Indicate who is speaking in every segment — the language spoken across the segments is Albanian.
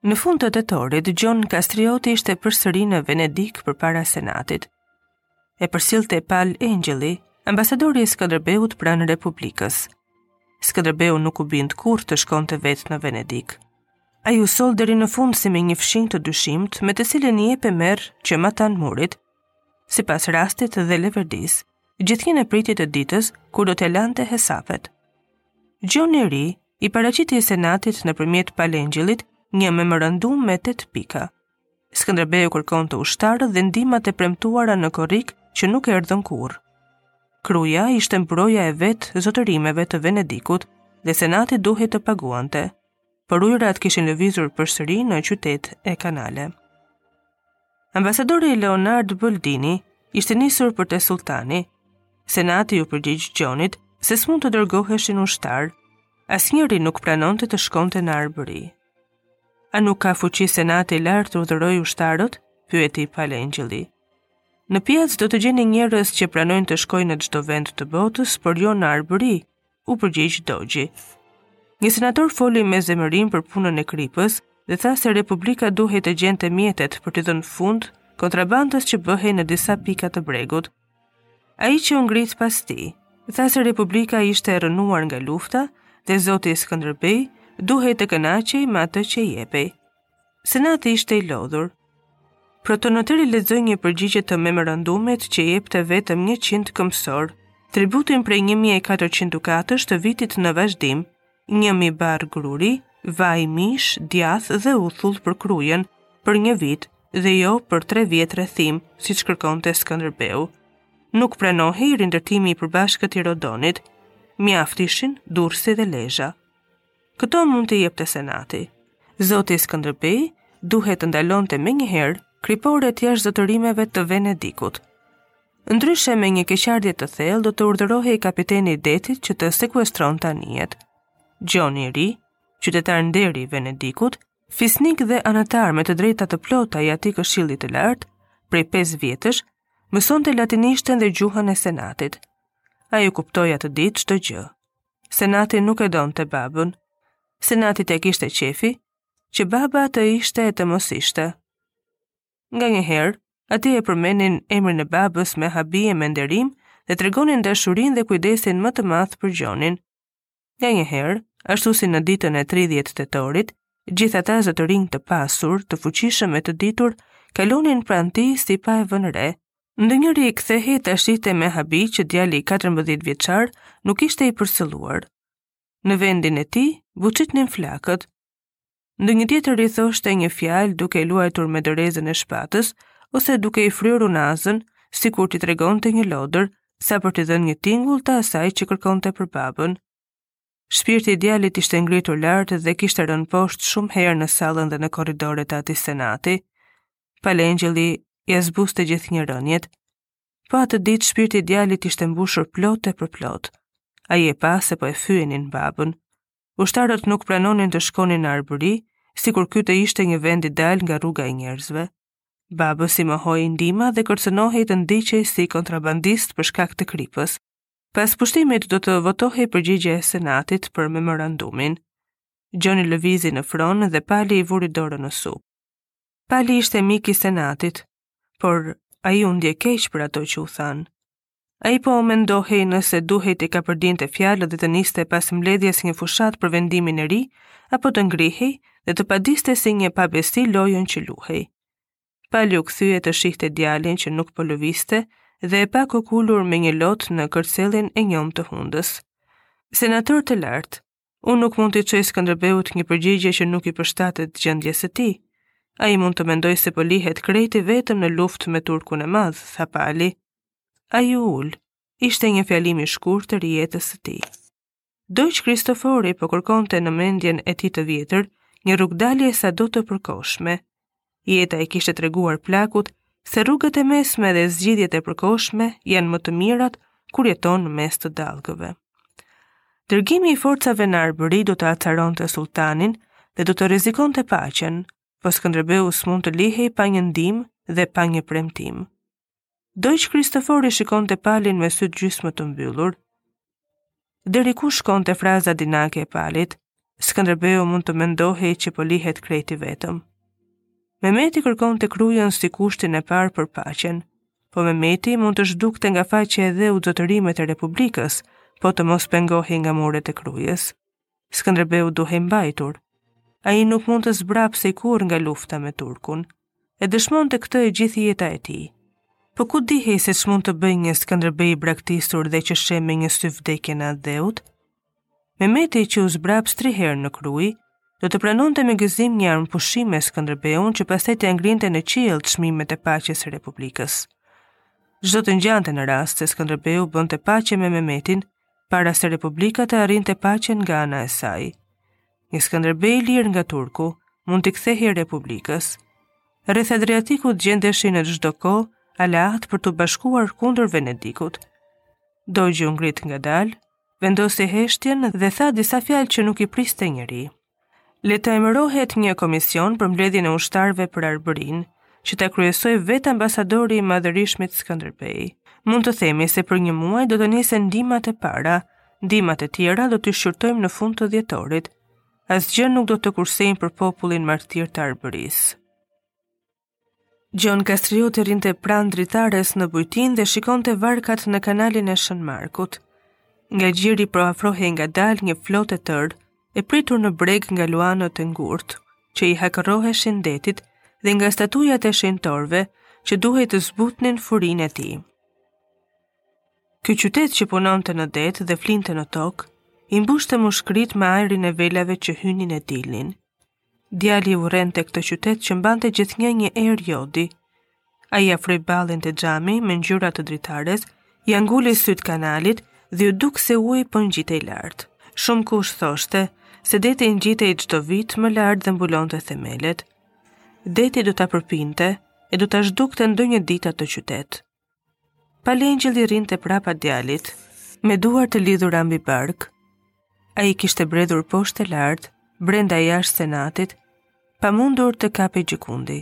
Speaker 1: Në fund të tetorit, Gjon Kastrioti ishte përsëri në Venedik përpara Senatit. E përcillte Pal Engjëlli, ambasadori i Skënderbeut pranë Republikës. Skënderbeu nuk u bind kurrë të shkonte vetë në Venedik. Ai u soll deri në fund si me një fqinj të dyshimtë me të cilin jep e merr që matanë murit, sipas rastit dhe leverdisë, gjithnjë në pritje të ditës kur do t'i lante hesapet. Gjoni i ri i paraqiti Senatit nëpërmjet Pal Engjëllit një memorandum me 8 pika. Skënderbeu kërkonte ushtarët dhe ndihmat e premtuara në korrik që nuk erdhën kurrë. Kruja ishte mbroja e vetë zotërimeve të Venedikut dhe Senati duhej të paguante. por ujërat kishin lëvizur përsëri në qytet e kanale. Ambasadori Leonard Boldini ishte nisur për te sulltani. Senati iu përgjigj Gjonit se s'mund të dërgoheshin ushtarë. Asnjeri nuk pranonte të shkonte në Arbëri. A nuk ka fuqi senati i lartë të urdhërojë ushtarët? pyeti Pal Engjëlli. Në pjacë do të gjeni njerëz që pranojnë të shkojnë në çdo vend të botës, por jo në Arbëri, u përgjegj Doxhi. Një senator foli me zemërim për punën e kripës dhe tha se Republika duhej të gjente mjetet për t'i dhënë fund kontrabandës që bëhej në disa pika të bregut. Ai që u ngrit pas tij, tha se Republika ishte e rrënuar nga lufta dhe zoti Skënderbej duhej të kënaqej me atë që i jepej. Senati ishte i lodhur. Protonoteri lexoi një përgjigje të memorandumit që jepte vetëm 100 këmbësorë, tributin prej 1400 dukatësh të vitit në vazhdim, 1000 barrë grurë, vaj, mish, djath dhe uthull për Krujën, për një vit dhe jo për tre vjet rrethim, siç kërkonte Skënderbeu. Nuk pranohej rindërtimi i përbashkët i Rodonit. Mjaft ishin Durrësi dhe Lezha. Këto mund të jepte Senati. Zoti Skënderbej duhej të ndalonte menjëherë kriporet jashtë zotërimeve të Venedikut. Ndryshe me një keqardhje të thellë do të urdhërohej kapiteni i detit që të sekuestronte anijet. Gjoni i ri, qytetar nderi i Venedikut, fisnik dhe anëtar me të drejta të plota i atij këshilli të lartë, prej 5 vjetësh, mësonte latinishten dhe gjuhën e senatit. Ai e kuptoi atë ditë çdo gjë. Senati nuk e donte babën, senatit ia kishte qejfi, që baba të ishte e të mos ishte. Nganjëherë, aty e përmendnin emrin e babës me habi e me nderim dhe tregonin dashurinë dhe kujdesin më të madh për Gjonin. Nganjëherë, ashtu si në ditën e 30 tetorit, gjithë ata zotërinj të pasur, të fuqishëm e të ditur, kalonin pranë tij si pa e vënë re, Ndonjëri i kthehej ta shihte me habi që djali 14 vjeçar nuk ishte i përcëlluar. Në vendin e tij, buçitnin flakët. Ndonjë tjetër i thoshte një fjalë duke luajtur me dorezën e shpatës ose duke i fryrë unazën, sikur t'i tregonte një lodër, sa për t'i dhënë një tingull të asaj që kërkonte për babën. Shpirti i djalit ishte ngritur lart dhe kishte rënë poshtë shumë herë në sallën dhe në korridoret e atij senati. Pal Engjëlli ia zbuste gjithnjë rëniet. Po atë ditë shpirti i djalit ishte mbushur plot e për plot. Ai e pa se po e fyenin babën. Ushtarët nuk pranonin të shkonin në Arbëri, sikur ky të ishte një vend i dalë nga rruga e njerëzve. Babës i mohohej ndihma dhe kërcënohej të ndiqej si kontrabandist për shkak të kripës. Pas pushtimit do të votohej përgjigjja e senatit për memorandumin. Gjoni lëvizi në fron dhe Pali i vuri dorën në sup. Pali ishte mik i senatit, por ai u ndje keq për ato që u thanë. Ai po mendohej nëse duhej të kapërdinte fjalët dhe të niste pas mbledhjes një fushatë për vendimin e ri, apo të ngrihej dhe të padiste si një pabesi lojën që luhej. Pali u kthye të shihte djalin që nuk po lëvizte dhe e pa kokulur me një lot në kërcellin e njomë të hundës. Senatorë të lartë, Unë nuk mund t'i çoj Skënderbeut një përgjigje që nuk i përshtatet gjendjes së tij. Ai mund të mendojë se po lihet krejt i vetëm në luftë me Turkun e Madh, tha Pali. Ai u ul. Ishte një fjalim i shkurtër i jetës së tij. Doxh Kristofori po kërkonte në mendjen e tij të vjetër një rrugdalje sado të përkohshme. Jeta i kishte treguar plakut se rrugët e mesme dhe zgjidhjet e përkohshme janë më të mirat kur jeton në mes të dallgëve. Dërgimi i forcave në Arbëri do të acaronte sulltanin dhe do të rrezikonte paqen, po Skënderbeu s'mund të lihej pa një ndihmë dhe pa një premtim. Doxh Kristofori shikonte Palin me sytë gjysmë të mbyllur. Deri ku shkonte fraza dinake e Palit, Skënderbeu mund të mendohej që po lihet krejt i vetëm. Mehmeti kërkonte Krujën si kushtin e parë për paqen, po Mehmeti mund të zhdukte nga faqe e dheut zotërimet e Republikës, po të mos pengohej nga muret e Krujës. Skënderbeu duhej mbajtur. Ai nuk mund të zbrapsej kurrë nga lufta me turkun. E dëshmonte këtë e gjithë jeta e tij. Po ku dihej se ç'mund të bëjë një Skënderbej i braktisur dhe që sheh me një sy vdekjen e atdheut? Mehmeti që u zbraps tri herë në Krujë, do të pranonte me gëzim një armëpushim me Skënderbeun që pastaj t'ia ngrinte në qiell çmimet e paqes së Republikës. Ç'do të ngjante në rast se Skënderbeu bënte paqe me Mehmetin, para se Republika të arrinte paqen nga ana e saj. Një Skënderbej i lirë nga Turku mund t'i kthehej Republikës. Rreth Adriatikut gjendeshin në çdo kohë aleat për t'u bashkuar kundër Venedikut. Dogji u ngrit ngadalë, vendosi heshtjen dhe tha disa fjalë që nuk i priste njeri. Le të emërohet një komision për mbledhjen e ushtarëve për Arbërinë, që ta kryesojë vetë ambasadori i madhërishmit Skëndërbej. Mund të themi se për një muaj do të nisen ndihmat e para, ndihmat e tjera do t'i shqyrtojmë në fund të dhjetorit. Asgjë nuk do të kursejmë për popullin martir të Arbërisë. Gjon Kastrioti rrinte pranë dritares në bujtinë dhe shikonte varkat në kanalin e Shën Markut. Nga gjiri po afrohej ngadalë një flotë e tërë, e pritur në breg nga luanët e ngurtë, që i hakërroheshin detit dhe nga statujat e shenjtorëve që duhej të zbutnin furinë e tij. Ky qytet që punonte në det dhe flinte në tokë, i mbushte mushkëritë me ajrin e velave që hynin e dilnin. Djali e urrente këtë qytet që mbante gjithnjë një erë jodi. Ai afroi ballin te xhami me ngjyra të dritares, ia nguli sytë kanalit dhe iu duk se uji po ngjitej lart. Shumëkush thoshte, se deti ngjitej çdo vit më lart dhe mbulonte themelet. Deti do ta përpinte e do ta zhdukte ndonjë ditë atë qytet. Pal Engjëlli rrinte prapa djalit, me duar të lidhura mbi bark. Ai kishte bredhur poshtë e lart, brenda e jashtë senatit, pa mundur të kapej gjëkundi.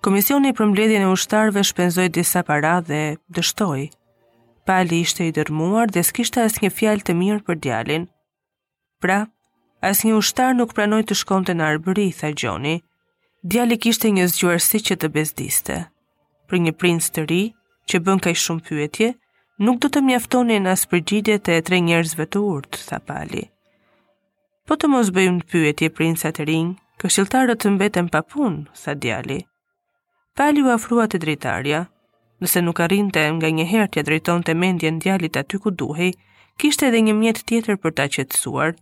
Speaker 1: Komisioni për mbledhjen e ushtarëve shpenzoi disa para dhe dështoi. Pali ishte i dërrmuar dhe s'kishte asnjë fjalë të mirë për djalin. Pra, asnjë ushtar nuk pranoi të shkonte në Arbëri, tha Gjoni. Djali kishte një zgjuarsi që të bezdiste. Për një princ të ri, që bën kaq shumë pyetje, nuk do të mjaftonin as përgjigjet e tre njerëzve të urtë, tha Pali. Po të mos bëjnë pyetje princat e rinj, këshilltarët do të mbeten pa punë, tha djali. Pali u afrua te dritarja. Nëse nuk arrinte nganjëherë t'ia drejtonte mendjen djalit aty ku duhej, kishte edhe një mjet tjetër për ta qetësuar.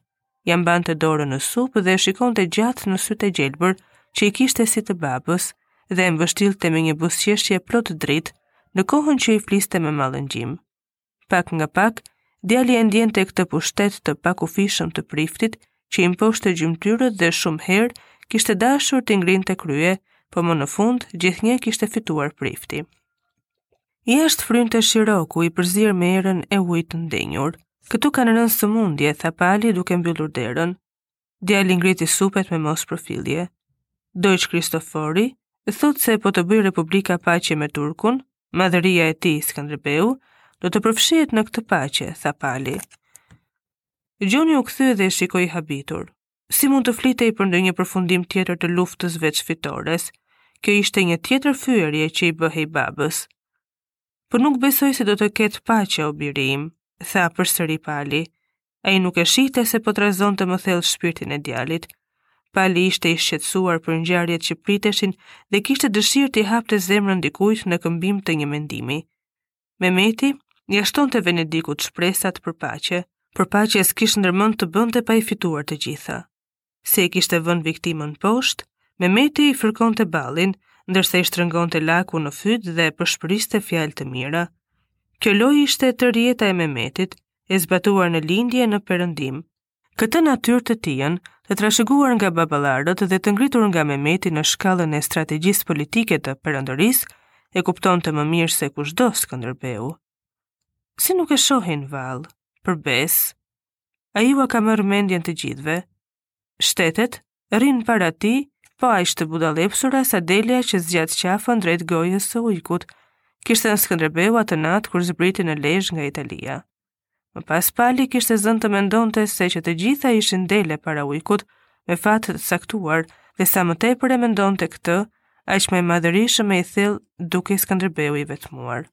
Speaker 1: Ia mbante dorën në sup dhe e shikonte gjatë në sytë e gjelbër që i kishte si të babës dhe e mbështillte me një buzëqeshje plot dritë në kohën që i fliste me mallëngjim. Pak nga pak, djali e ndiente këtë pushtet të pakufishëm të priftit, që i mposhte gjymtyrët dhe shumë herë kishte dashur t'i ngrinte krye, po më në fund gjithnjë kishte fituar prifti. Jashtë frynte shiroku i përzier me erën e ujit të ndenjur. Këtu kanë rënë sëmundje, tha Pali duke mbyllur derën. Djali ngriti supet me mospërfillje. Dozh Kristofori thotë se po të bëjë Republika Paqe me Turkun, madhëria e tij, Skënderbeu, do të përfshihet në këtë paqe, tha Pali. Gjoni u kthye dhe e shikoi i habitur. Si mund të flitej për ndonjë përfundim tjetër të luftës veç fitores? Kjo ishte një tjetër fyerje që i bëhej babës. Por po nuk besoj se do të ketë paqe, o biri im, tha përsëri Pali. Ai nuk e shihte se po trazonte më thellë shpirtin e djalit. Pali ishte i shqetësuar për ngjarjet që priteshin dhe kishte dëshirë t'i hapte zemrën dikujt në këmbim të një mendimi. Memeti ia shtonte Venedikut shpresat për paqe. Por paqe s'kish ndërmend të bënte pa i fituar të gjitha. Si e kishte vënë viktimën poshtë, Memeti i fërkonte ballin, ndërsa i shtrëngonte lakun në fyt dhe pëshpëriste fjalë të mira. Kjo lojë ishte e tëra e Memetit, e zbatuar në lindje e në perëndim. Këtë natyrë të tijën, të trashëguar nga baballarët dhe të ngritur nga Memeti në shkallën e strategjisë politike të perandorisë, e kuptonte më mirë se kushdo Skënderbeu. Si nuk e shohin vallë, për besë, Ai ua ka marrë mendjen të gjithëve? Shtetet, rrinë para tij po aq të budallepsura sa delja që zgjat qafën drejt gojës së ujkut, kish thënë Skënderbeu atë natë kur zbriti në Lezhë nga Italia. Më pas Pali kishte zënë të mendonte se që të gjitha ishin dele para ujkut, me fat të caktuar, dhe sa më tepër e mendonte këtë, aq më i madhërishëm e i thellë dukej Skënderbeu i vetmuar.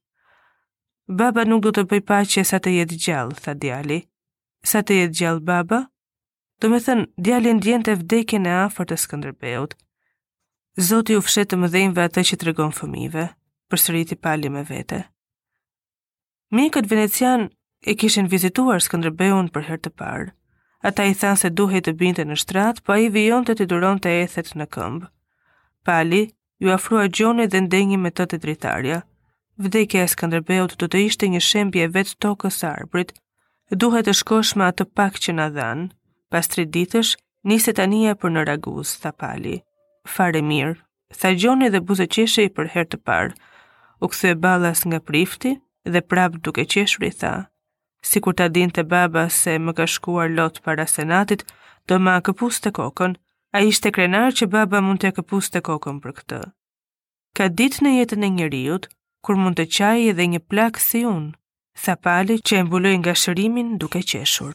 Speaker 1: Baba nuk do të bëjë paqe sa të jetë gjallë, tha djali. Sa të jetë gjallë baba? Domethënë, djali ndiente vdekjen e afërt të Skënderbeut. Zoti u fsheh të mëdhenjve atë që u tregon fëmijëve, përsëriti Pali me vete. Mjekët venecianë e kishin vizituar Skënderbeun për herë të parë. Ata i thanë se duhej të binte në shtrat, po ai vijonte t'i duronte ethet në këmbë. Pali, iu afrua Gjonit dhe ndenji me të te dritarja. Vdekja e Skënderbeut do të ishte një shembje e vetë tokës së Arbrit, duhet të shkojmë me atë pak që na dhanë, pas tri ditësh, niset anija për në Raguzë, tha Pali. Fare mirë, tha Gjoni dhe buzëqeshi për herë të parë, u kthye ballas nga prifti dhe prapë duke qeshur i tha, Sikur ta dinte baba se më ka shkuar lot para senatit, do ma këpuste kokën. Ai ishte krenar që baba mund t'ia këpuste kokën për këtë. Ka ditë në jetën e njeriut, kur mund të qajë edhe një plak si unë, tha Pali që e mbuloi ngashërimin duke qeshur.